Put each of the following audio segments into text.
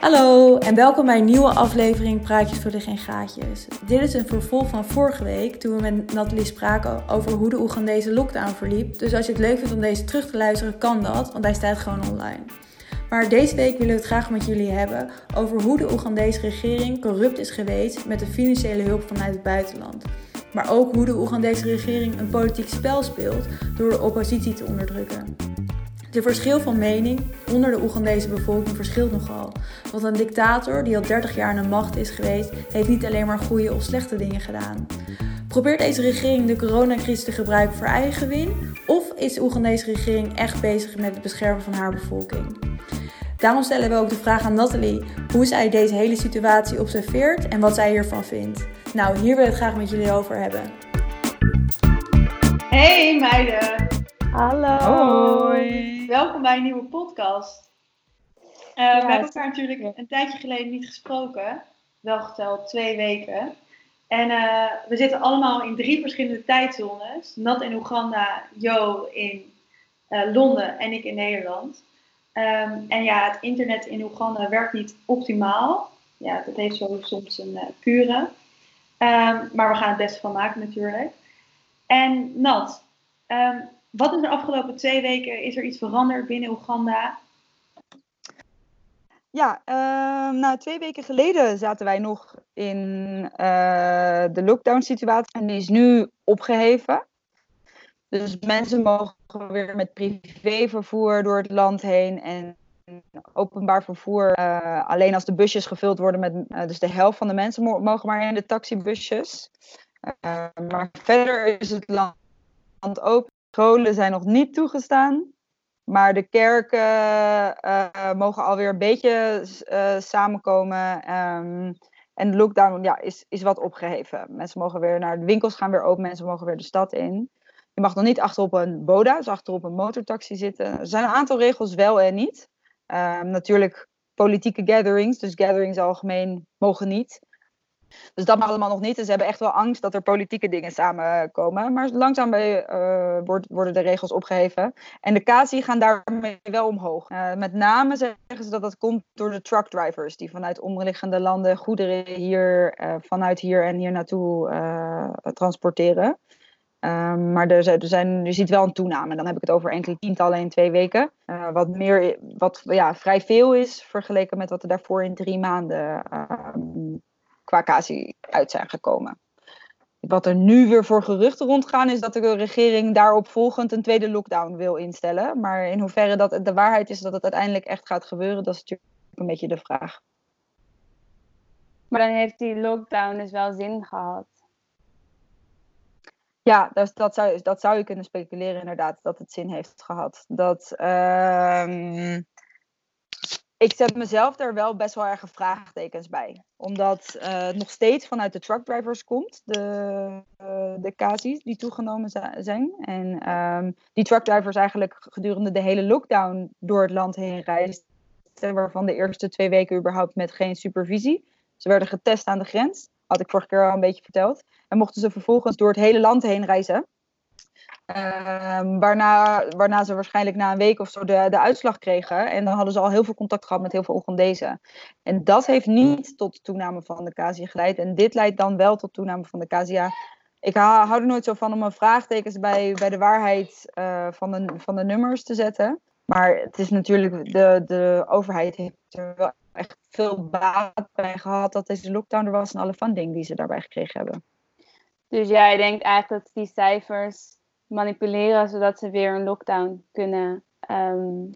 Hallo en welkom bij een nieuwe aflevering Praatjes voor de Geen Gaatjes. Dit is een vervolg van vorige week toen we met Nathalie spraken over hoe de Oegandese lockdown verliep. Dus als je het leuk vindt om deze terug te luisteren, kan dat, want hij staat gewoon online. Maar deze week willen we het graag met jullie hebben over hoe de Oegandese regering corrupt is geweest met de financiële hulp vanuit het buitenland. Maar ook hoe de Oegandese regering een politiek spel speelt door de oppositie te onderdrukken. De verschil van mening onder de Oegandese bevolking verschilt nogal. Want een dictator die al 30 jaar aan de macht is geweest, heeft niet alleen maar goede of slechte dingen gedaan. Probeert deze regering de coronacrisis te gebruiken voor eigen gewin? Of is de Oegandese regering echt bezig met het beschermen van haar bevolking? Daarom stellen we ook de vraag aan Nathalie hoe zij deze hele situatie observeert en wat zij hiervan vindt. Nou, hier wil ik het graag met jullie over hebben. Hey meiden! Hallo! Hoi! Welkom bij een nieuwe podcast. Uh, we hebben elkaar natuurlijk een tijdje geleden niet gesproken. Wel geteld twee weken. En uh, we zitten allemaal in drie verschillende tijdzones. Nat in Oeganda, Jo in uh, Londen en ik in Nederland. Um, en ja, het internet in Oeganda werkt niet optimaal. Ja, dat heeft zo soms een pure. Um, maar we gaan het beste van maken natuurlijk. En Nat, um, wat is de afgelopen twee weken? Is er iets veranderd binnen Oeganda? Ja, uh, nou, twee weken geleden zaten wij nog in uh, de lockdown-situatie en die is nu opgeheven. Dus mensen mogen weer met privévervoer door het land heen en openbaar vervoer. Uh, alleen als de busjes gevuld worden met, uh, dus de helft van de mensen mogen maar in de taxibusjes. Maar verder is het land open. Scholen zijn nog niet toegestaan. Maar de kerken mogen alweer een beetje samenkomen. Um, en de lockdown ja, is, is wat opgeheven. Mensen mogen weer naar de winkels gaan weer open. Mensen mogen weer de stad in. Je mag nog niet achterop een boda, dus achterop een motortaxi zitten. Er zijn een aantal regels wel en niet. Um, natuurlijk politieke gatherings, dus gatherings algemeen mogen niet. Dus dat mag allemaal nog niet. En ze hebben echt wel angst dat er politieke dingen samenkomen. Maar langzaam bij, uh, wordt, worden de regels opgeheven. En de CASI gaan daarmee wel omhoog. Uh, met name zeggen ze dat dat komt door de truckdrivers. Die vanuit omliggende landen goederen hier, uh, vanuit hier en hier naartoe transporteren. Um, maar er, er zijn, je ziet wel een toename. Dan heb ik het over enkele tientallen in twee weken. Uh, wat, meer, wat ja, vrij veel is vergeleken met wat er daarvoor in drie maanden um, qua casie uit zijn gekomen. Wat er nu weer voor geruchten rondgaan is dat de regering daarop volgend een tweede lockdown wil instellen. Maar in hoeverre dat de waarheid is dat het uiteindelijk echt gaat gebeuren, dat is natuurlijk een beetje de vraag. Maar dan heeft die lockdown dus wel zin gehad. Ja, dus dat, zou, dat zou je kunnen speculeren inderdaad, dat het zin heeft gehad. Dat, uh, ik zet mezelf er wel best wel erg vraagtekens bij. Omdat uh, het nog steeds vanuit de truckdrivers komt, de, uh, de casies die toegenomen zijn. En um, die truckdrivers eigenlijk gedurende de hele lockdown door het land heen reisden. Waarvan de eerste twee weken überhaupt met geen supervisie. Ze werden getest aan de grens. Had ik vorige keer al een beetje verteld. En mochten ze vervolgens door het hele land heen reizen. Um, waarna, waarna ze waarschijnlijk na een week of zo de, de uitslag kregen. En dan hadden ze al heel veel contact gehad met heel veel Oegandezen. En dat heeft niet tot toename van de casia geleid. En dit leidt dan wel tot toename van de casia. Ik hou er nooit zo van om een vraagtekens bij, bij de waarheid uh, van, de, van de nummers te zetten. Maar het is natuurlijk, de, de overheid heeft er wel echt veel baat bij gehad dat deze lockdown er was en alle funding die ze daarbij gekregen hebben. Dus jij denkt eigenlijk dat die cijfers manipuleren zodat ze weer een lockdown kunnen. Um,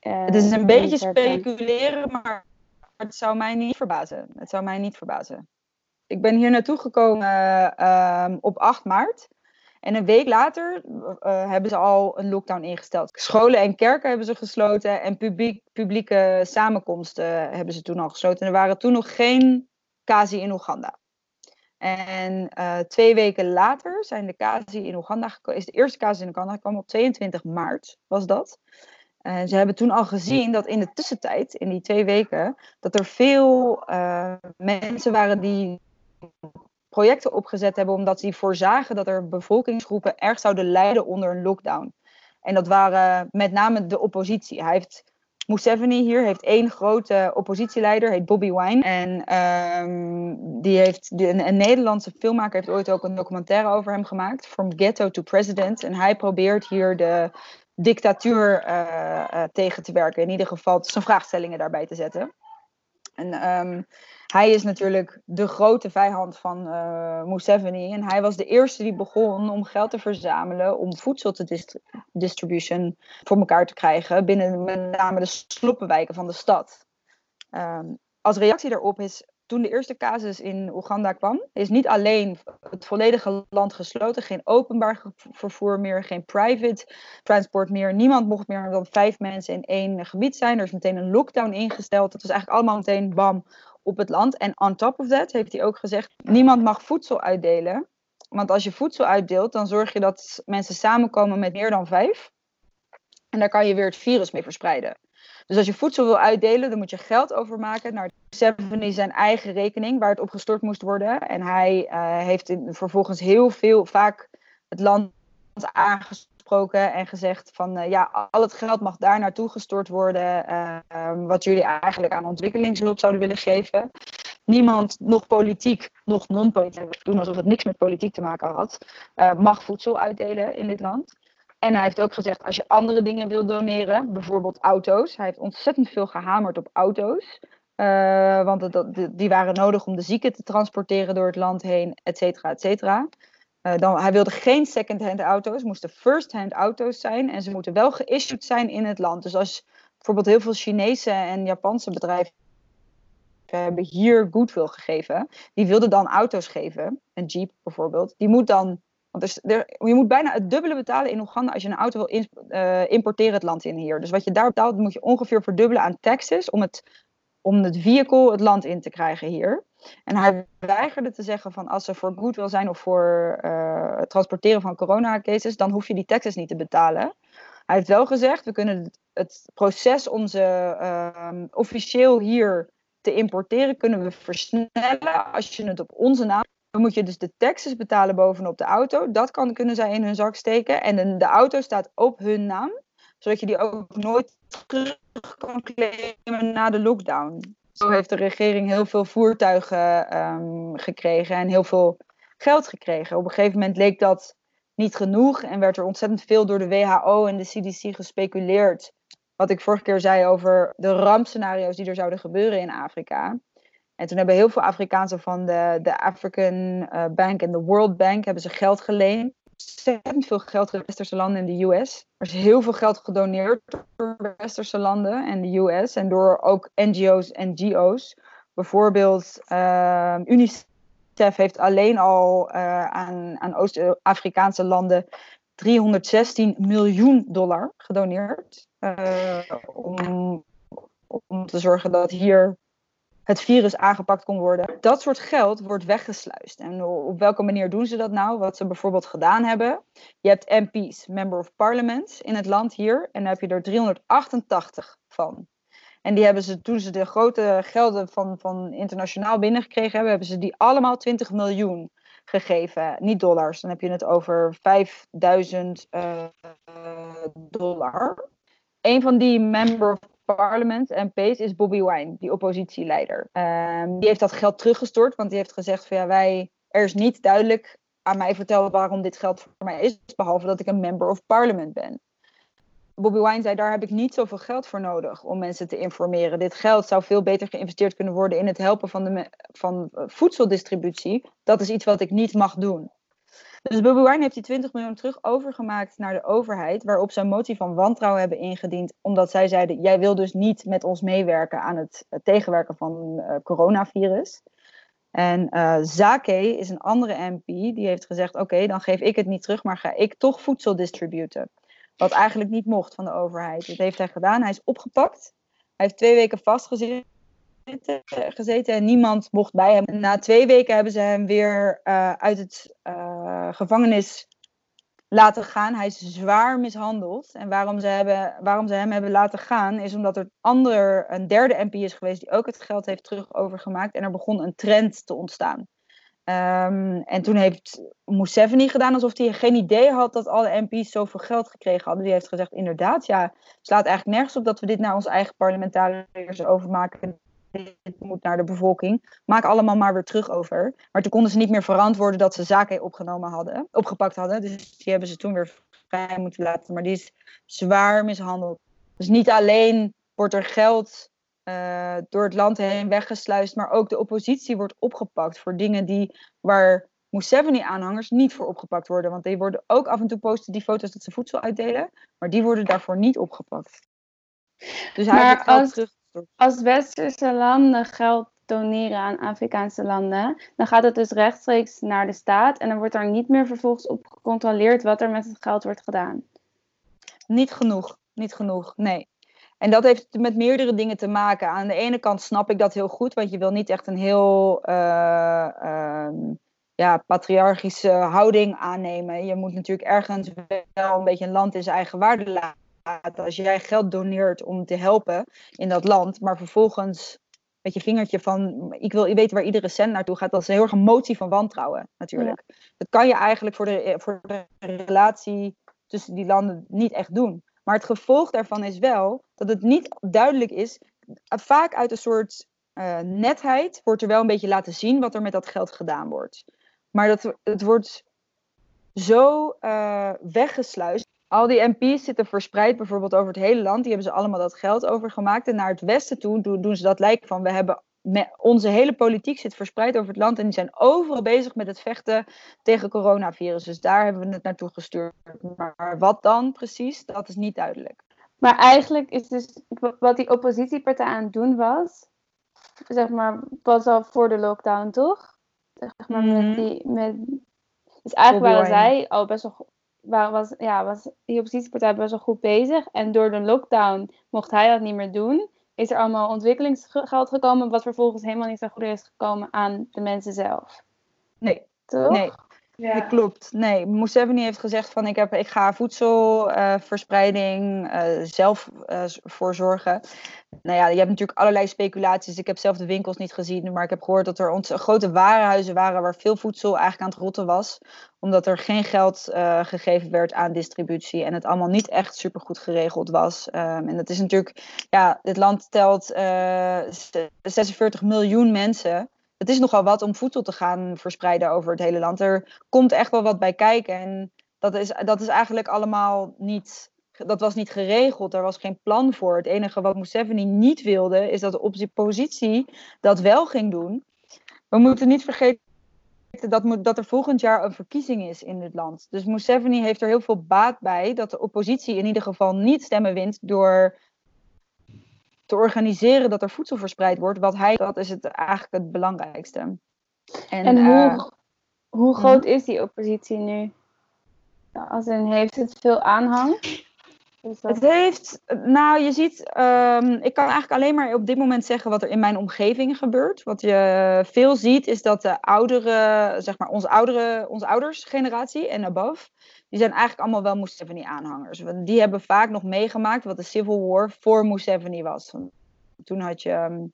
uh, het is een beetje speculeren, maar het zou mij niet verbazen. Het zou mij niet verbazen. Ik ben hier naartoe gekomen uh, op 8 maart. En een week later uh, hebben ze al een lockdown ingesteld. Scholen en kerken hebben ze gesloten en publiek, publieke samenkomsten hebben ze toen al gesloten. En er waren toen nog geen casi in Oeganda. En uh, twee weken later zijn de casi in Oeganda gekomen. Is de eerste casi in Oeganda gekomen op 22 maart, was dat. En ze hebben toen al gezien dat in de tussentijd, in die twee weken, dat er veel uh, mensen waren die projecten opgezet hebben omdat ze voorzagen dat er bevolkingsgroepen erg zouden lijden onder een lockdown. En dat waren met name de oppositie. Hij heeft Museveni hier heeft één grote oppositieleider, heet Bobby Wine. En ehm, die heeft, een, een, Nederlandse filmmaker heeft ooit ook een documentaire over hem gemaakt. From Ghetto to President. En hij probeert hier de dictatuur uh, tegen te werken. In ieder geval zijn vraagstellingen daarbij te zetten. En um, hij is natuurlijk de grote vijand van uh, Museveni. En hij was de eerste die begon om geld te verzamelen om voedsel te dist distribution voor elkaar te krijgen binnen met name de sloppenwijken van de stad. Um, als reactie daarop is toen de eerste casus in Oeganda kwam, is niet alleen het volledige land gesloten, geen openbaar vervoer meer, geen private transport meer. Niemand mocht meer dan vijf mensen in één gebied zijn. Er is meteen een lockdown ingesteld. Dat was eigenlijk allemaal meteen bam op het land. En on top of that heeft hij ook gezegd: niemand mag voedsel uitdelen. Want als je voedsel uitdeelt, dan zorg je dat mensen samenkomen met meer dan vijf. En daar kan je weer het virus mee verspreiden. Dus als je voedsel wil uitdelen, dan moet je geld overmaken naar Seven zijn eigen rekening, waar het op gestort moest worden. En hij uh, heeft in, vervolgens heel veel, vaak het land en gezegd van uh, ja, al het geld mag daar naartoe gestort worden, uh, wat jullie eigenlijk aan ontwikkelingshulp zouden willen geven. Niemand, nog politiek, nog non-politiek, doen alsof het niks met politiek te maken had, mag voedsel uitdelen in dit land. En hij heeft ook gezegd, als je andere dingen wil doneren, bijvoorbeeld auto's. Hij heeft ontzettend veel gehamerd op auto's. Want dat, die waren nodig om de zieken te transporteren door het land heen, et cetera, et cetera. Uh, dan, hij wilde geen second-hand auto's, moesten first-hand auto's zijn. En ze moeten wel geissued zijn in het land. Dus als bijvoorbeeld heel veel Chinese en Japanse bedrijven hebben hier goodwill gegeven, die wilden dan auto's geven, een Jeep bijvoorbeeld, die moet dan want er, je moet bijna het dubbele betalen in Oeganda als je een auto wil uh, importeren het land in hier. Dus wat je daar betaalt, moet je ongeveer verdubbelen aan taxes om het, om het vehicle het land in te krijgen hier. En hij weigerde te zeggen van als ze voor goed wil zijn of voor uh, het transporteren van coronacases, dan hoef je die taxes niet te betalen. Hij heeft wel gezegd, we kunnen het, proces om ze uh, officieel hier te importeren, kunnen we versnellen als je het op onze naam dan moet je dus de taxes betalen bovenop de auto. Dat kan, kunnen zij in hun zak steken. En de, de auto staat op hun naam. Zodat je die ook nooit terug kan claimen na de lockdown. Zo heeft de regering heel veel voertuigen um, gekregen en heel veel geld gekregen. Op een gegeven moment leek dat niet genoeg en werd er ontzettend veel door de WHO en de CDC gespeculeerd. Wat ik vorige keer zei over de rampscenario's die er zouden gebeuren in Afrika. En toen hebben heel veel Afrikaanse van de, de African uh, Bank en de World Bank hebben ze geld geleend. Ontzettend veel geld in de westerse landen en de US. Er is heel veel geld gedoneerd door westerse landen en de US. En door ook NGO's en GO's. Bijvoorbeeld uh, UNICEF heeft alleen al uh, aan, aan Oost-Afrikaanse landen 316 miljoen dollar gedoneerd. Uh, om, om te zorgen dat hier het virus aangepakt kon worden. Dat soort geld wordt weggesluist. En op welke manier doen ze dat nou? Wat ze bijvoorbeeld gedaan hebben. Je hebt MP's, Member of Parliament, in het land hier. En daar heb je er 388 van. En die hebben ze, toen ze de grote gelden van, van internationaal binnengekregen hebben, hebben ze die allemaal 20 miljoen gegeven. Niet dollars, dan heb je het over 5000 uh, dollar. Een van die Member of Parliament en Pace is Bobby Wine, die oppositieleider. Um, die heeft dat geld teruggestort, want die heeft gezegd van ja, wij, er is niet duidelijk aan mij verteld waarom dit geld voor mij is, behalve dat ik een member of parliament ben. Bobby Wine zei, daar heb ik niet zoveel geld voor nodig om mensen te informeren. Dit geld zou veel beter geïnvesteerd kunnen worden in het helpen van, de, van voedseldistributie. Dat is iets wat ik niet mag doen. Dus Bobby Wine heeft die 20 miljoen terug overgemaakt naar de overheid, waarop ze een motie van wantrouwen hebben ingediend, omdat zij zeiden, jij wil dus niet met ons meewerken aan het, tegenwerken van uh, coronavirus. En uh, Zake is een andere MP, die heeft gezegd, oké, dan geef ik het niet terug, maar ga ik toch voedsel distributen. Wat eigenlijk niet mocht van de overheid. Dat heeft hij gedaan, hij is opgepakt. Hij heeft twee weken vastgezeten gezeten en niemand mocht bij hem. Na twee weken hebben ze hem weer uh, uit het uh, gevangenis laten gaan. Hij is zwaar mishandeld. En waarom ze, hebben, waarom ze hem hebben laten gaan, is omdat er ander, een derde MP is geweest die ook het geld heeft terug overgemaakt. En er begon een trend te ontstaan. Ehm, en toen heeft Museveni gedaan alsof hij geen idee had dat alle MP's zoveel geld gekregen hadden. Die heeft gezegd, inderdaad, ja, het slaat eigenlijk nergens op dat we dit naar onze eigen parlementariërs overmaken. Dit moet naar de bevolking. Maak allemaal maar weer terug over. Maar toen konden ze niet meer verantwoorden dat ze zaken opgenomen hadden, opgepakt hadden. Dus die hebben ze toen weer vrij moeten laten. Maar die is zwaar mishandeld. Dus niet alleen wordt er geld uh, door het land heen weggesluist, maar ook de oppositie wordt opgepakt voor dingen die waar Museveni-aanhangers niet voor opgepakt worden. Want die worden ook af en toe posten die foto's dat ze voedsel uitdelen, maar die worden daarvoor niet opgepakt. Dus hij maar als, terug... als westerse landen geld doneren aan Afrikaanse landen, dan gaat het dus rechtstreeks naar de staat en dan wordt daar niet meer vervolgens op gecontroleerd wat er met het geld wordt gedaan. Niet genoeg, niet genoeg, nee. En dat heeft met meerdere dingen te maken. Aan de ene kant snap ik dat heel goed, want je wil niet echt een heel uh, ja, patriarchische houding aannemen. Je moet natuurlijk ergens wel een beetje een land in zijn eigen waarde laten. Als jij geld doneert om te helpen in dat land, maar vervolgens met je vingertje van ik wil weten waar iedere cent naartoe gaat, dat is een heel erg een motie van wantrouwen natuurlijk. Dat kan je eigenlijk voor de, voor de relatie tussen die landen niet echt doen. Maar het gevolg daarvan is wel dat het niet duidelijk is. Vaak uit een soort uh, netheid wordt er wel een beetje laten zien wat er met dat geld gedaan wordt. Maar dat, het wordt zo uh, weggesluist. Al die MP's zitten verspreid bijvoorbeeld over het hele land. Die hebben ze allemaal dat geld overgemaakt. En naar het westen toe doen, doen ze dat lijken van we hebben onze hele politiek zit verspreid over het land en die zijn overal bezig met het vechten tegen coronavirus. Dus daar hebben we het naartoe gestuurd. Maar wat dan precies, dat is niet duidelijk. Maar eigenlijk is dus wat die oppositiepartij aan het doen was, zeg maar, was al voor de lockdown, toch? Zeg maar, met mhm. die, met, dus eigenlijk waren zij al best wel, was, ja, was die oppositiepartij best wel goed bezig. En door de lockdown mocht hij dat niet meer doen is er allemaal ontwikkelingsgeld gekomen, wat vervolgens helemaal niet zo goed is gekomen aan de mensen zelf. Nee. Toch? Nee. Ja. Dat klopt. Nee, Museveni heeft gezegd van ik, heb, ik ga voedselverspreiding uh, uh, zelf uh, voor zorgen. Nou ja, je hebt natuurlijk allerlei speculaties. Ik heb zelf de winkels niet gezien, maar ik heb gehoord dat er grote warenhuizen waren waar veel voedsel eigenlijk aan het rotten was. Omdat er geen geld uh, gegeven werd aan distributie en het allemaal niet echt supergoed geregeld was. Um, en dat is natuurlijk, ja, dit land telt 46 miljoen mensen het is nogal wat om voedsel te gaan verspreiden over het hele land. Er komt echt wel wat bij kijken. En dat is, dat is eigenlijk allemaal niet. Dat was niet geregeld, er was geen plan voor. Het enige wat Museveni niet wilde, is dat de oppositie dat wel ging doen. We moeten niet vergeten dat, dat er volgend jaar een verkiezing is in dit land. Dus Museveni heeft er heel veel baat bij dat de oppositie in ieder geval niet stemmen wint door te organiseren dat er voedsel verspreid wordt. Wat hij, dat is het eigenlijk het belangrijkste. En, en hoe, uh, hoe mhm. groot is die oppositie nu? Als in, heeft het veel aanhang? Het heeft, nou je ziet, um, ik kan eigenlijk alleen maar op dit moment zeggen wat er in mijn omgeving gebeurt. Wat je veel ziet is dat de oudere, zeg maar onze, oudere, onze oudersgeneratie en above, die zijn eigenlijk allemaal wel Museveni-aanhangers. Die hebben vaak nog meegemaakt wat de Civil War voor Museveni was. Toen had je um,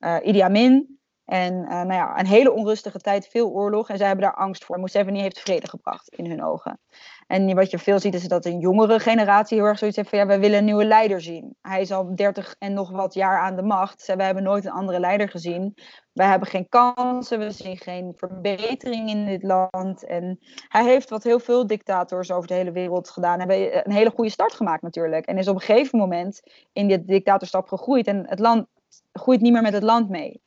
uh, Idi Amin en uh, nou ja, een hele onrustige tijd, veel oorlog. En zij hebben daar angst voor. Museveni heeft vrede gebracht in hun ogen. En wat je veel ziet is dat een jongere generatie heel erg zoiets heeft van ja, wij willen een nieuwe leider zien. Hij is al 30 en nog wat jaar aan de macht. We hebben nooit een andere leider gezien. Wij hebben geen kansen, we zien geen verbetering in dit land. En hij heeft wat heel veel dictators over de hele wereld gedaan. Hebben een hele goede start gemaakt natuurlijk. En is op een gegeven moment in dit dictatorstap gegroeid. En het land groeit niet meer met het land mee.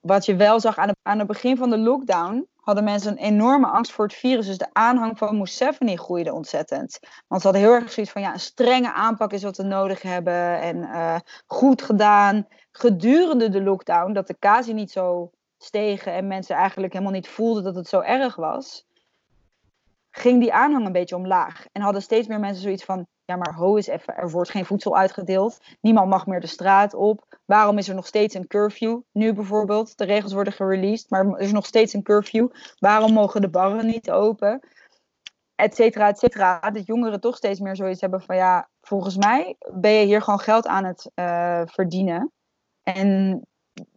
Wat je wel zag aan het, aan het begin van de lockdown, hadden mensen een enorme angst voor het virus. Dus de aanhang van Museveni groeide ontzettend. Want ze hadden heel erg zoiets van, ja, een strenge aanpak is wat we nodig hebben. En uh, goed gedaan. Gedurende de lockdown, dat de casie niet zo stegen en mensen eigenlijk helemaal niet voelden dat het zo erg was, ging die aanhang een beetje omlaag. En hadden steeds meer mensen zoiets van, ja, maar ho is even, er wordt geen voedsel uitgedeeld. Niemand mag meer de straat op. Waarom is er nog steeds een curfew? Nu bijvoorbeeld, de regels worden gereleased, maar er is nog steeds een curfew. Waarom mogen de barren niet open? Etcetera, etcetera. Dat jongeren toch steeds meer zoiets hebben van, ja, volgens mij ben je hier gewoon geld aan het uh, verdienen. En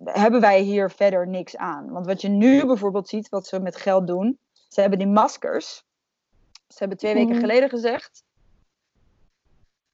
hebben wij hier verder niks aan. Want wat je nu bijvoorbeeld ziet, wat ze met geld doen, ze hebben die maskers. Ze hebben twee weken mhm. geleden gezegd.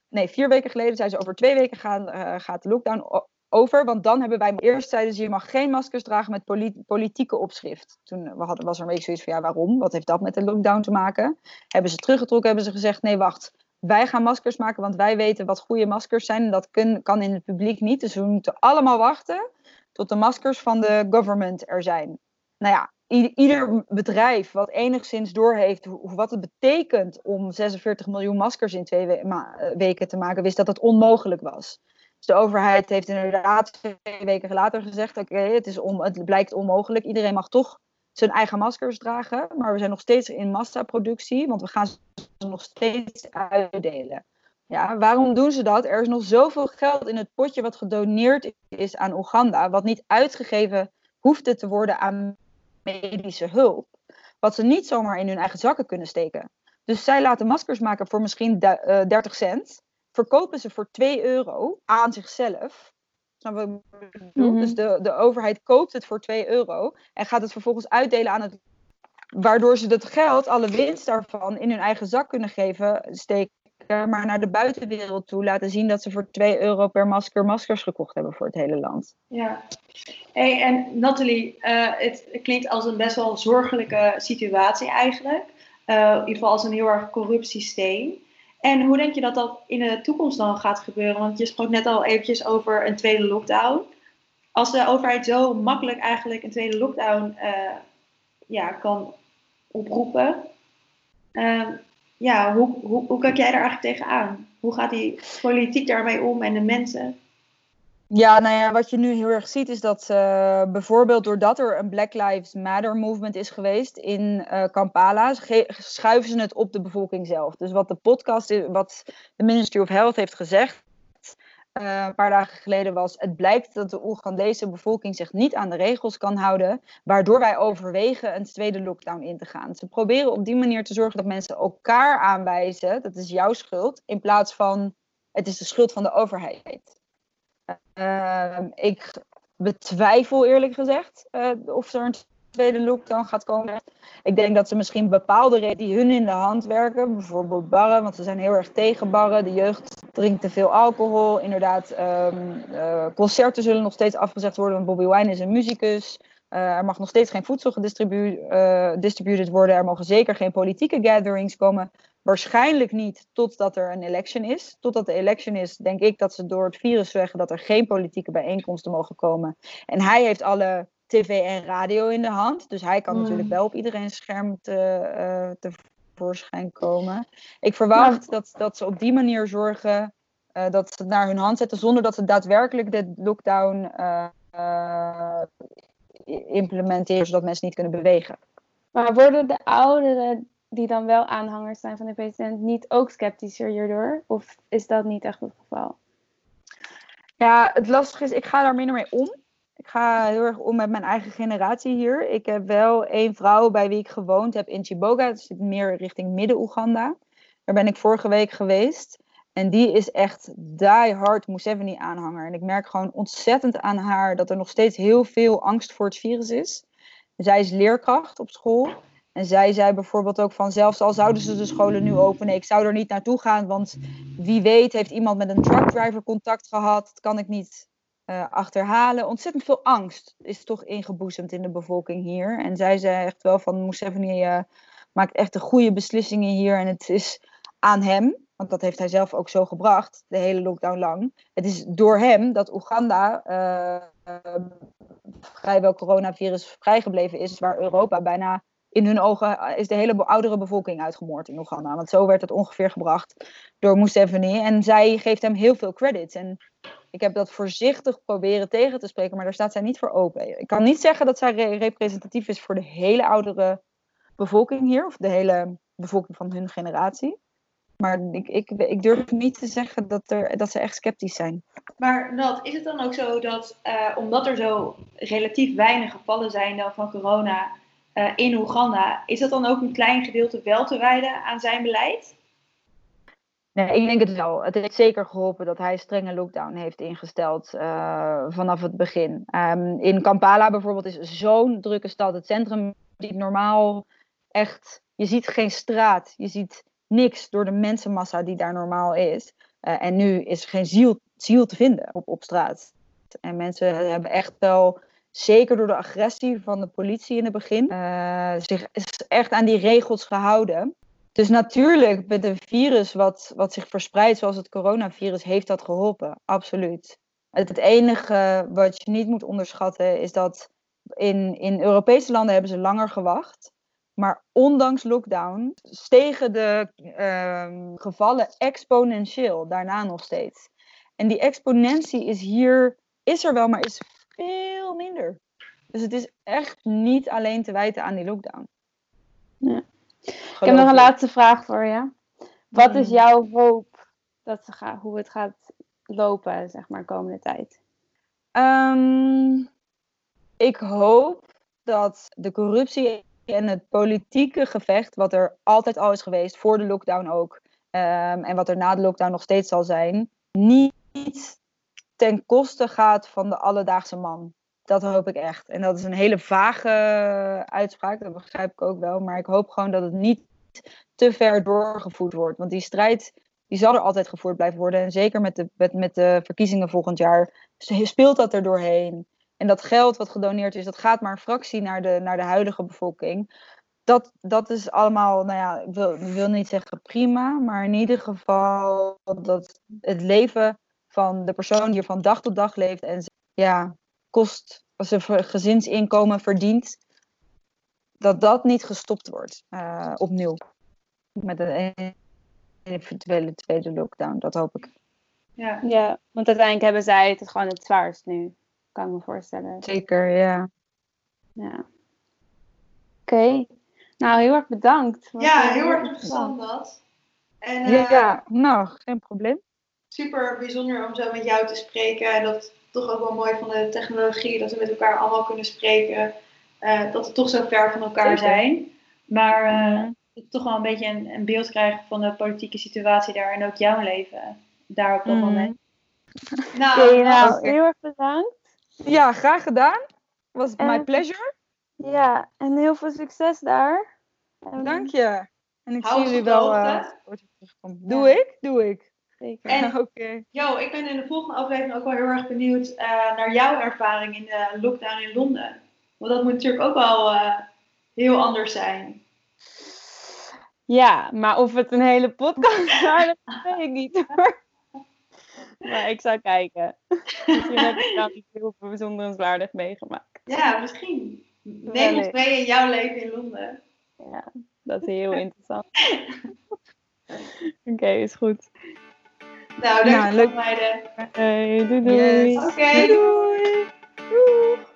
Nee, vier weken geleden zeiden ze over twee weken gaan, uh, gaat de lockdown over. Want dan hebben wij eerst zeiden ze je mag geen maskers dragen met politieke opschrift. Toen was er een beetje zoiets van ja waarom? Wat heeft dat met de lockdown te maken? Hebben ze teruggetrokken, hebben ze gezegd nee wacht. Wij gaan maskers maken, want wij weten wat goede maskers zijn. En dat kan in het publiek niet. Dus we moeten allemaal wachten tot de maskers van de government er zijn. Nou ja, ieder bedrijf wat enigszins doorheeft wat het betekent om 46 miljoen maskers in twee weken te maken, wist dat het onmogelijk was. Dus de overheid heeft inderdaad twee weken later gezegd: oké, het het, het blijkt onmogelijk. Iedereen mag toch zijn eigen maskers dragen, maar we zijn nog steeds in massaproductie, want we gaan ze nog steeds uitdelen. Ja, waarom doen ze dat? Er is nog zoveel geld in het potje wat gedoneerd is aan Oeganda, wat niet uitgegeven hoefde te worden aan medische hulp. Wat ze niet zomaar in hun eigen zakken kunnen steken. Dus zij laten maskers maken voor misschien 30 eh, cent. Verkopen ze voor 2 euro aan zichzelf. Mm Dus de, de overheid koopt het voor 2 euro en gaat het vervolgens uitdelen aan het. Waardoor ze dat geld, alle winst daarvan, in hun eigen zak kunnen geven, steken maar naar de buitenwereld toe laten zien dat ze voor 2 euro per masker maskers gekocht hebben voor het hele land. Ja. Hey, en Nathalie, uh, het klinkt als een best wel zorgelijke situatie eigenlijk. Uh, in ieder geval als een heel erg corrupt systeem. En hoe denk je dat dat in de toekomst dan gaat gebeuren? Want je sprak net al eventjes over een tweede lockdown. Als de overheid zo makkelijk eigenlijk een tweede lockdown uh, ja, kan oproepen, ja, hoe, hoe, hoe kijk jij daar eigenlijk tegenaan? Hoe gaat die politiek daarmee om en de mensen? Ja, nou ja, wat je nu heel erg ziet is dat uh, bijvoorbeeld doordat er een Black Lives Matter movement is geweest in uh, Kampala, schuiven ze het op de bevolking zelf. Dus wat de podcast, wat de Ministry of Health heeft gezegd, uh, een paar dagen geleden was: het blijkt dat de Oegandese bevolking zich niet aan de regels kan houden, waardoor wij overwegen een tweede lockdown in te gaan. Ze proberen op die manier te zorgen dat mensen elkaar aanwijzen: dat is jouw schuld, in plaats van het is de schuld van de overheid. Uh, ik betwijfel eerlijk gezegd uh, of er een tweede lockdown gaat komen. Ik denk dat ze misschien bepaalde redenen die hun in de hand werken, bijvoorbeeld barren, want ze zijn heel erg tegen barren. De jeugd drinkt te veel alcohol. Inderdaad, um, uh, concerten zullen nog steeds afgezegd worden, want Bobby Wine is een muzikus. Uh, er mag nog steeds geen voedsel gedistribueerd uh, worden. Er mogen zeker geen politieke gatherings komen. Waarschijnlijk niet totdat er een election is. Totdat de election is, denk ik dat ze door het virus zeggen dat er geen politieke bijeenkomsten mogen komen. En hij heeft alle tv en radio in de hand. Dus hij kan mm. natuurlijk wel op iedereen's scherm te, uh, tevoorschijn komen. Ik verwacht dat, dat ze op die manier zorgen uh, dat ze het naar hun hand zetten zonder dat ze daadwerkelijk de lockdown uh, implementeren, zodat mensen niet kunnen bewegen. Maar worden de ouderen die dan wel aanhangers zijn van de president niet ook sceptischer hierdoor? Of is dat niet echt het geval? Ja, het lastige is, ik ga daar minder mee om. Ga heel erg om met mijn eigen generatie hier. Ik heb wel één vrouw bij wie ik gewoond heb in Chiboga. Dat zit meer richting Midden-Oeganda. Daar ben ik vorige week geweest. En die is echt die hard Museveni-aanhanger. En ik merk gewoon ontzettend aan haar dat er nog steeds heel veel angst voor het virus is. Zij is leerkracht op school. En zij zei bijvoorbeeld ook van, zelfs al zouden ze de scholen nu openen, ik zou er niet naartoe gaan, want wie weet heeft iemand met een truckdriver contact gehad, dat kan ik niet uh, achterhalen. Ontzettend veel angst is toch ingeboezemd in de bevolking hier. En zij zei echt wel van Museveni uh, maakt echt de goede beslissingen hier. En het is aan hem, want dat heeft hij zelf ook zo gebracht, de hele lockdown lang. Het is door hem dat Oeganda uh, vrijwel coronavirus vrijgebleven is, waar Europa bijna in hun ogen is de hele oudere bevolking uitgemoord in Oeganda. Want zo werd het ongeveer gebracht door Museveni. En zij geeft hem heel veel credits. En ik heb dat voorzichtig proberen tegen te spreken, maar daar staat zij niet voor open. Ik kan niet zeggen dat zij representatief is voor de hele oudere bevolking hier, of de hele bevolking van hun generatie. Maar ik, ik, ik durf niet te zeggen dat, er, dat ze echt sceptisch zijn. Maar Nat, is het dan ook zo dat, uh, omdat er zo relatief weinig gevallen zijn van corona uh, in Oeganda, is dat dan ook een klein gedeelte wel te wijden aan zijn beleid? Ik denk het wel. Het heeft zeker geholpen dat hij strenge lockdown heeft ingesteld uh, vanaf het begin. Um, in Kampala bijvoorbeeld is zo'n drukke stad. Het centrum die normaal echt... Je ziet geen straat, je ziet niks door de mensenmassa die daar normaal is. Uh, en nu is er geen ziel, ziel te vinden op, op straat. En mensen hebben echt wel, zeker door de agressie van de politie in het begin, uh, zich echt aan die regels gehouden. Dus natuurlijk, met een virus wat, wat zich verspreidt, zoals het coronavirus, heeft dat geholpen. Absoluut. Het, enige wat je niet moet onderschatten is dat in, in Europese landen hebben ze langer gewacht. Maar ondanks lockdown stegen de uh, gevallen exponentieel daarna nog steeds. En die exponentie is hier, is er wel, maar is veel minder. Dus het is echt niet alleen te wijten aan die lockdown. Ja. Ik heb nog een laatste vraag voor je. Wat is hmm. jouw hoop dat ze gaan, hoe het gaat lopen, zeg maar, komende tijd? Um, ik hoop dat de corruptie en het politieke gevecht, wat er altijd al is geweest, voor de lockdown ook, um, en wat er na de lockdown nog steeds zal zijn, niet ten koste gaat van de alledaagse man. Dat hoop ik echt. En dat is een hele vage uitspraak, dat begrijp ik ook wel. Maar ik hoop gewoon dat het niet te ver doorgevoerd wordt. Want die strijd die zal er altijd gevoerd blijven worden. En zeker met de, met, met de verkiezingen volgend jaar speelt dat er doorheen. En dat geld wat gedoneerd is, dat gaat maar een fractie naar de, naar de huidige bevolking. Dat, dat is allemaal, nou ja, ik wil, ik wil niet zeggen prima, maar in ieder geval dat het leven van de persoon die er van dag tot dag leeft en ja, kost, zijn gezinsinkomen verdient, dat dat niet gestopt wordt uh, opnieuw. Met een eventuele tweede lockdown, dat hoop ik. Ja. ja, want uiteindelijk hebben zij het gewoon het zwaarst nu, kan ik me voorstellen. Zeker, ja. Ja. Oké. Okay. Nou, heel erg bedankt. Ja, heel erg interessant dat. En, uh, ja, nou, geen probleem. Super bijzonder om zo met jou te spreken. En dat toch ook wel mooi van de technologie, dat we met elkaar allemaal kunnen spreken. Uh, dat we toch zo ver van elkaar zijn. Maar uh, toch wel een beetje een, een, beeld krijgen van de politieke situatie daar en ook jouw leven daar op dat mm. moment. Nou, okay, nou heel erg bedankt. Ja, graag gedaan. Was en, my pleasure. Ja, en heel veel succes daar. Dank je. En ik zie jullie wel. Uh, doe ja. ik? Doe ik. Zeker. En okay. yo, ik ben in de volgende aflevering ook wel heel erg benieuwd uh, naar jouw ervaring in de lockdown in Londen. Want dat moet natuurlijk ook wel uh, heel anders zijn. Ja, maar of het een hele podcast is, dat weet ik niet hoor. Maar ik zou kijken. Misschien heb ik dan iets heel bijzonderenswaardig meegemaakt. Ja, misschien. Neem ons mee in jouw leven in Londen. Ja, dat is heel interessant. Oké, okay, is goed. Nou, dankjewel leuk. meiden. Hey, doei doei. Yes. Oké, okay, doei. doei. doei.